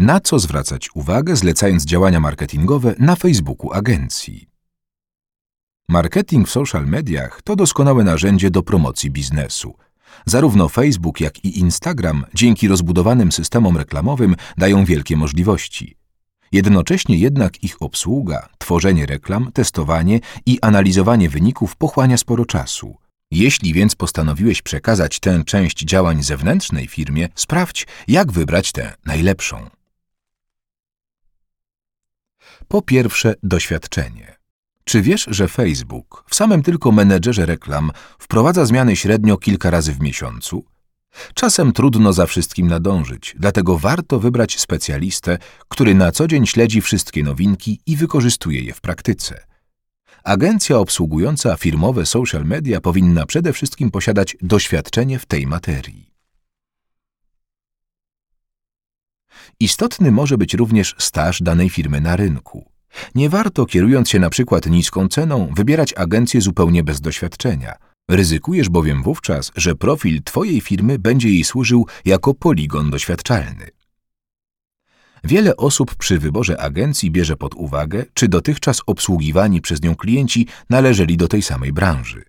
Na co zwracać uwagę, zlecając działania marketingowe na Facebooku agencji? Marketing w social mediach to doskonałe narzędzie do promocji biznesu. Zarówno Facebook, jak i Instagram dzięki rozbudowanym systemom reklamowym dają wielkie możliwości. Jednocześnie jednak ich obsługa, tworzenie reklam, testowanie i analizowanie wyników pochłania sporo czasu. Jeśli więc postanowiłeś przekazać tę część działań zewnętrznej firmie, sprawdź, jak wybrać tę najlepszą. Po pierwsze, doświadczenie. Czy wiesz, że Facebook w samym tylko menedżerze reklam wprowadza zmiany średnio kilka razy w miesiącu? Czasem trudno za wszystkim nadążyć, dlatego warto wybrać specjalistę, który na co dzień śledzi wszystkie nowinki i wykorzystuje je w praktyce. Agencja obsługująca firmowe social media powinna przede wszystkim posiadać doświadczenie w tej materii. Istotny może być również staż danej firmy na rynku. Nie warto, kierując się na przykład niską ceną, wybierać agencję zupełnie bez doświadczenia. Ryzykujesz bowiem wówczas, że profil Twojej firmy będzie jej służył jako poligon doświadczalny. Wiele osób przy wyborze agencji bierze pod uwagę, czy dotychczas obsługiwani przez nią klienci należeli do tej samej branży.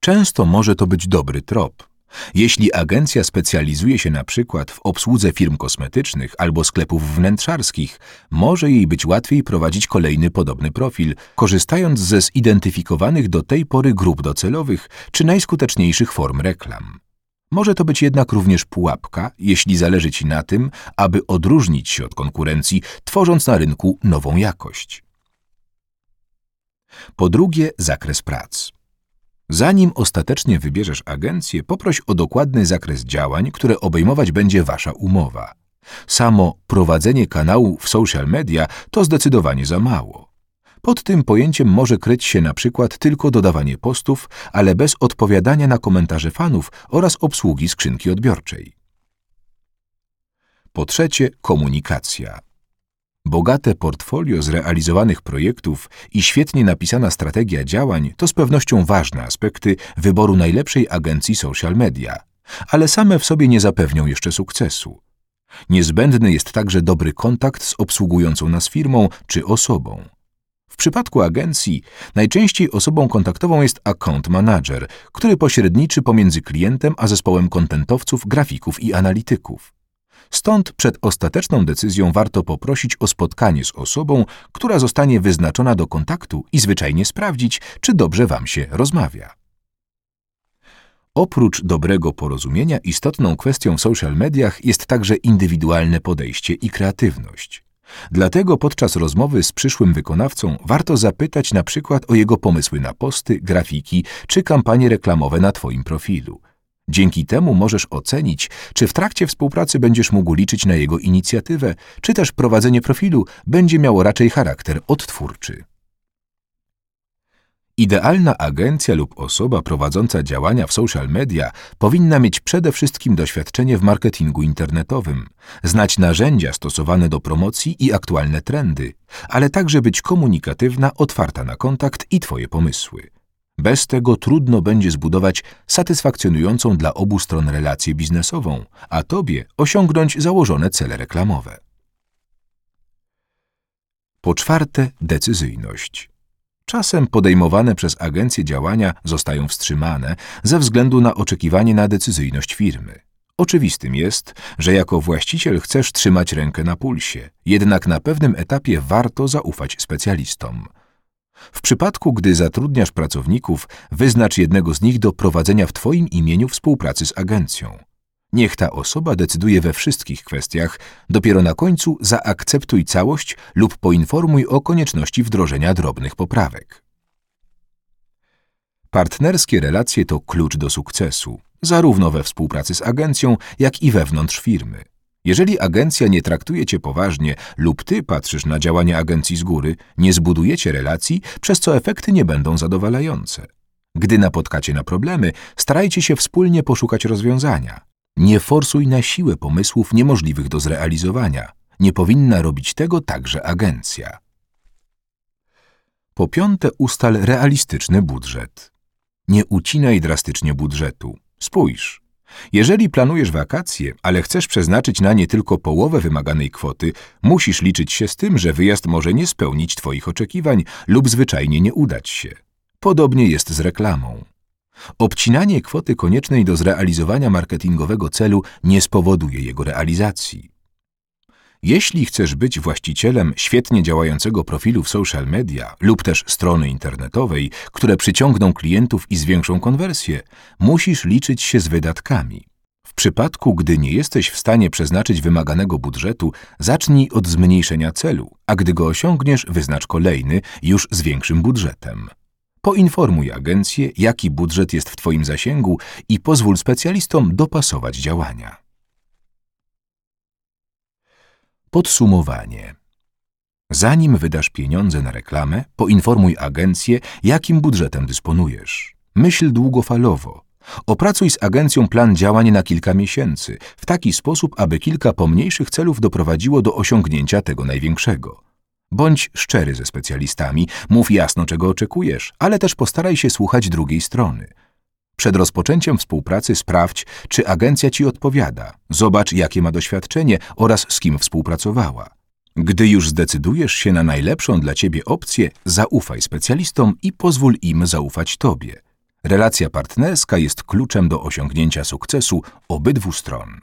Często może to być dobry trop. Jeśli agencja specjalizuje się na przykład w obsłudze firm kosmetycznych albo sklepów wnętrzarskich, może jej być łatwiej prowadzić kolejny podobny profil, korzystając ze zidentyfikowanych do tej pory grup docelowych czy najskuteczniejszych form reklam. Może to być jednak również pułapka, jeśli zależy Ci na tym, aby odróżnić się od konkurencji, tworząc na rynku nową jakość. Po drugie, zakres prac. Zanim ostatecznie wybierzesz agencję, poproś o dokładny zakres działań, które obejmować będzie Wasza umowa. Samo prowadzenie kanału w social media to zdecydowanie za mało. Pod tym pojęciem może kryć się na przykład tylko dodawanie postów, ale bez odpowiadania na komentarze fanów oraz obsługi skrzynki odbiorczej. Po trzecie, komunikacja. Bogate portfolio zrealizowanych projektów i świetnie napisana strategia działań to z pewnością ważne aspekty wyboru najlepszej agencji social media, ale same w sobie nie zapewnią jeszcze sukcesu. Niezbędny jest także dobry kontakt z obsługującą nas firmą czy osobą. W przypadku agencji najczęściej osobą kontaktową jest account manager, który pośredniczy pomiędzy klientem a zespołem kontentowców, grafików i analityków. Stąd przed ostateczną decyzją warto poprosić o spotkanie z osobą, która zostanie wyznaczona do kontaktu i zwyczajnie sprawdzić, czy dobrze Wam się rozmawia. Oprócz dobrego porozumienia, istotną kwestią w social mediach jest także indywidualne podejście i kreatywność. Dlatego podczas rozmowy z przyszłym wykonawcą warto zapytać na przykład o jego pomysły na posty, grafiki czy kampanie reklamowe na Twoim profilu. Dzięki temu możesz ocenić, czy w trakcie współpracy będziesz mógł liczyć na jego inicjatywę, czy też prowadzenie profilu będzie miało raczej charakter odtwórczy. Idealna agencja lub osoba prowadząca działania w social media powinna mieć przede wszystkim doświadczenie w marketingu internetowym, znać narzędzia stosowane do promocji i aktualne trendy, ale także być komunikatywna, otwarta na kontakt i Twoje pomysły. Bez tego trudno będzie zbudować satysfakcjonującą dla obu stron relację biznesową, a Tobie osiągnąć założone cele reklamowe. Po czwarte, decyzyjność. Czasem podejmowane przez agencje działania zostają wstrzymane ze względu na oczekiwanie na decyzyjność firmy. Oczywistym jest, że jako właściciel chcesz trzymać rękę na pulsie, jednak na pewnym etapie warto zaufać specjalistom. W przypadku, gdy zatrudniasz pracowników, wyznacz jednego z nich do prowadzenia w Twoim imieniu współpracy z agencją. Niech ta osoba decyduje we wszystkich kwestiach, dopiero na końcu zaakceptuj całość lub poinformuj o konieczności wdrożenia drobnych poprawek. Partnerskie relacje to klucz do sukcesu, zarówno we współpracy z agencją, jak i wewnątrz firmy. Jeżeli agencja nie traktuje cię poważnie lub ty patrzysz na działania agencji z góry, nie zbudujecie relacji, przez co efekty nie będą zadowalające. Gdy napotkacie na problemy, starajcie się wspólnie poszukać rozwiązania. Nie forsuj na siłę pomysłów niemożliwych do zrealizowania. Nie powinna robić tego także agencja. Po piąte, ustal realistyczny budżet. Nie ucinaj drastycznie budżetu. Spójrz. Jeżeli planujesz wakacje, ale chcesz przeznaczyć na nie tylko połowę wymaganej kwoty, musisz liczyć się z tym, że wyjazd może nie spełnić Twoich oczekiwań lub zwyczajnie nie udać się. Podobnie jest z reklamą. Obcinanie kwoty koniecznej do zrealizowania marketingowego celu nie spowoduje jego realizacji. Jeśli chcesz być właścicielem świetnie działającego profilu w social media lub też strony internetowej, które przyciągną klientów i zwiększą konwersję, musisz liczyć się z wydatkami. W przypadku, gdy nie jesteś w stanie przeznaczyć wymaganego budżetu, zacznij od zmniejszenia celu, a gdy go osiągniesz, wyznacz kolejny, już z większym budżetem. Poinformuj agencję, jaki budżet jest w Twoim zasięgu i pozwól specjalistom dopasować działania. Podsumowanie. Zanim wydasz pieniądze na reklamę, poinformuj agencję, jakim budżetem dysponujesz. Myśl długofalowo. Opracuj z agencją plan działań na kilka miesięcy, w taki sposób, aby kilka pomniejszych celów doprowadziło do osiągnięcia tego największego. Bądź szczery ze specjalistami, mów jasno, czego oczekujesz, ale też postaraj się słuchać drugiej strony. Przed rozpoczęciem współpracy sprawdź, czy agencja Ci odpowiada. Zobacz, jakie ma doświadczenie oraz z kim współpracowała. Gdy już zdecydujesz się na najlepszą dla Ciebie opcję, zaufaj specjalistom i pozwól im zaufać Tobie. Relacja partnerska jest kluczem do osiągnięcia sukcesu obydwu stron.